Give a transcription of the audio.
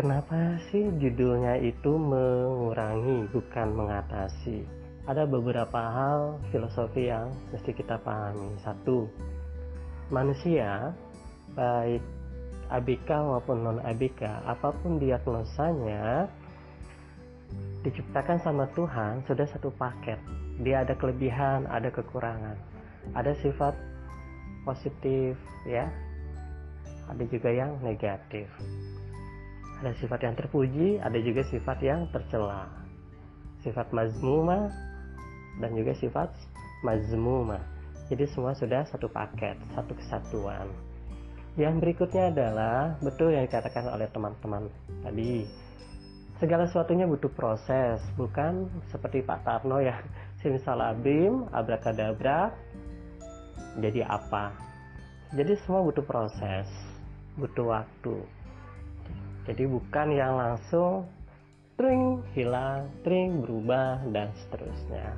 Kenapa sih judulnya itu mengurangi bukan mengatasi? Ada beberapa hal filosofi yang mesti kita pahami. Satu, manusia baik ABK maupun non ABK, apa pun diagnosanya diciptakan sama Tuhan sudah satu paket. Dia ada kelebihan, ada kekurangan. Ada sifat positif ya. Ada juga yang negatif ada sifat yang terpuji, ada juga sifat yang tercela. Sifat mazmuma dan juga sifat mazmuma. Jadi semua sudah satu paket, satu kesatuan. Yang berikutnya adalah betul yang dikatakan oleh teman-teman tadi. Segala sesuatunya butuh proses, bukan seperti Pak Tarno ya. Simsalabim, abrakadabra, jadi apa? Jadi semua butuh proses, butuh waktu jadi bukan yang langsung tring hilang, tring berubah dan seterusnya.